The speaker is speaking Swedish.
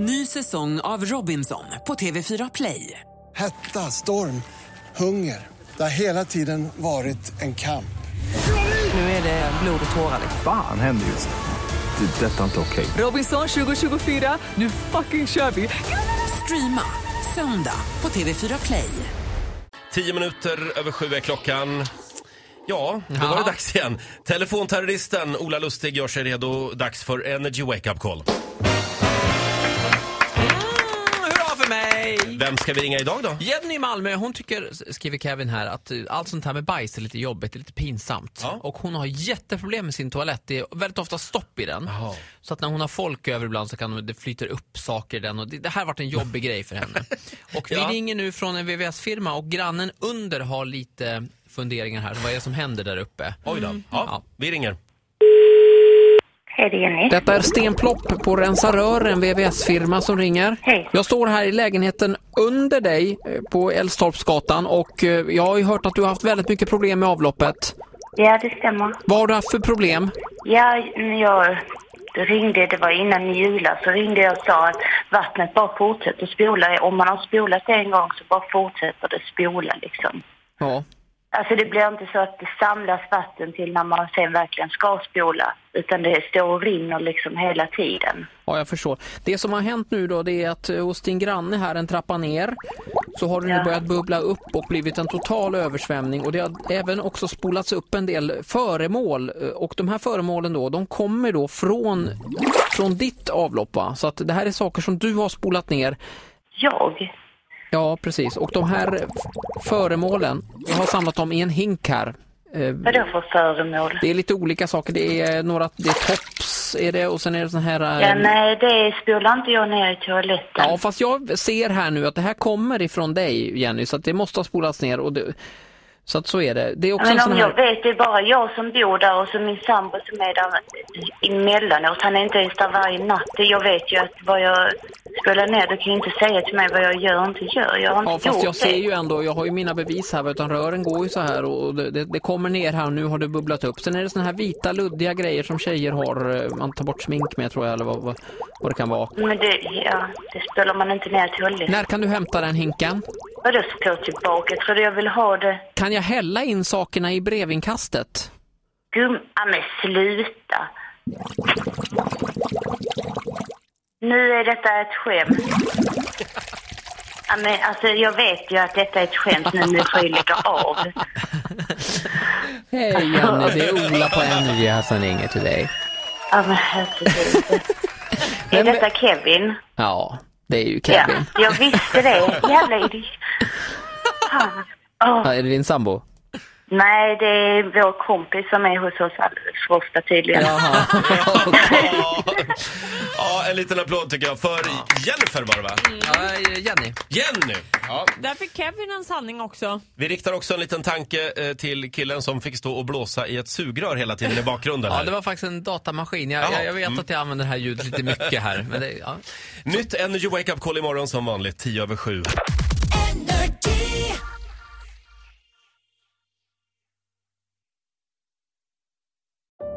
Ny säsong av Robinson på TV4 Play. Hetta, storm, hunger. Det har hela tiden varit en kamp. Nu är det blod och tårar. Fan händer just nu. Det. Detta är inte okej. Robinson 2024, nu fucking kör vi! Streama söndag på TV4 Play. Tio minuter över sju är klockan. Ja, då var det dags igen. Telefonterroristen Ola Lustig gör sig redo. Dags för Energy Wake Up Call. Vem ska vi ringa idag då? Jenny i Malmö, hon tycker, skriver Kevin här, att eh, allt sånt här med bajs är lite jobbigt, är lite pinsamt. Ja. Och hon har jätteproblem med sin toalett, det är väldigt ofta stopp i den. Jaha. Så att när hon har folk över ibland så kan det flyter upp saker i den och det, det här har varit en jobbig grej för henne. Och vi Ja. ringer nu från en VVS-firma och grannen under har lite funderingar här, vad är det som händer där uppe? Oj då. Ja, Ja. vi ringer. Hej, det är Jenny. Detta är Sten Plopp på Rensa Rör, en VVS-firma som ringer. Hej. Jag står här i lägenheten under dig eh, på Älvstorpsgatan och eh, jag har ju hört att du har haft väldigt mycket problem med avloppet. Ja, det stämmer. Vad har du haft för problem? Ja, jag ringde, det var innan julas, så ringde jag och sa att vattnet bara fortsätter spola. Om man har spolat en gång så bara fortsätter det spola liksom. Ja. Alltså det blir inte så att det samlas vatten till när man sen verkligen ska spola. Utan det står och rinner liksom hela tiden. Ja, jag förstår. Det som har hänt nu då det är att eh, hos din granne här en trappa ner så har det nu Ja. börjat bubbla upp och blivit en total översvämning och det har även också spolats upp en del föremål eh, och de här föremålen då de kommer då från, från ditt avlopp va? Så att det här är saker som du har spolat ner. Jag? Ja, precis. Och de här föremålen, jag har samlat dem i en hink här. Eh, Vadå för föremål? Det är lite olika saker. Det är några, det är tops är det och sen är det sån här... eh, Ja, nej, det spolar inte jag ner i toaletten. Ja, fast jag ser här nu att det här kommer ifrån dig, Jenny, så att det måste ha spolats ner. Och det, så att så är det. Det är också Men om här... jag vet, det är bara jag som bor där och så min sambo som är där emellanåt. Han är inte ens där varje natt. Jag vet ju att vad jag spelar ner, du kan ju inte säga till mig vad jag gör och inte gör. Jag har inte Ja, fast jag ser det. ju ändå, jag har ju mina bevis här, utan rören går ju så här och det, det, kommer ner här och nu har det bubblat upp. Sen är det såna här vita luddiga grejer som tjejer har, eh, man tar bort smink med tror jag, eller vad, vad, vad det kan vara. Men det, ja, det spelar man inte ner i toaletten. När kan du hämta den hinken? Vadå få tillbaka? Tror du jag vill ha det? Kan jag hälla in sakerna i brevinkastet? Gum... Ja, men sluta. Nu är detta ett skämt. Ja, men alltså, jag vet ju att detta är ett skämt nu, nu får jag lägga av. Hej Jenny, det är Ola på Energy som ringer till dig. Ja, men herregud. Är detta Kevin? Ja, det är ju Ja, Kevin. jag visste det. Jävla idiot. Fan. Åh, Ja, är det din sambo? Nej, det är vår kompis som är hos oss alldeles för ofta tydligen. Jaha. Ja. ja, en liten applåd tycker jag för Jennifer var det va? Ja, Jenny. Jenny! Ja. Där fick Kevin en sanning också. Vi riktar också en liten tanke eh, till killen som fick stå och blåsa i ett sugrör hela tiden i bakgrunden. Ja, Här. det var faktiskt en datamaskin. Jag, jag, jag vet att jag använder det här ljudet lite mycket här. Men det, ja. Nytt Energy Wake Up Call imorgon som vanligt, 10 över 7.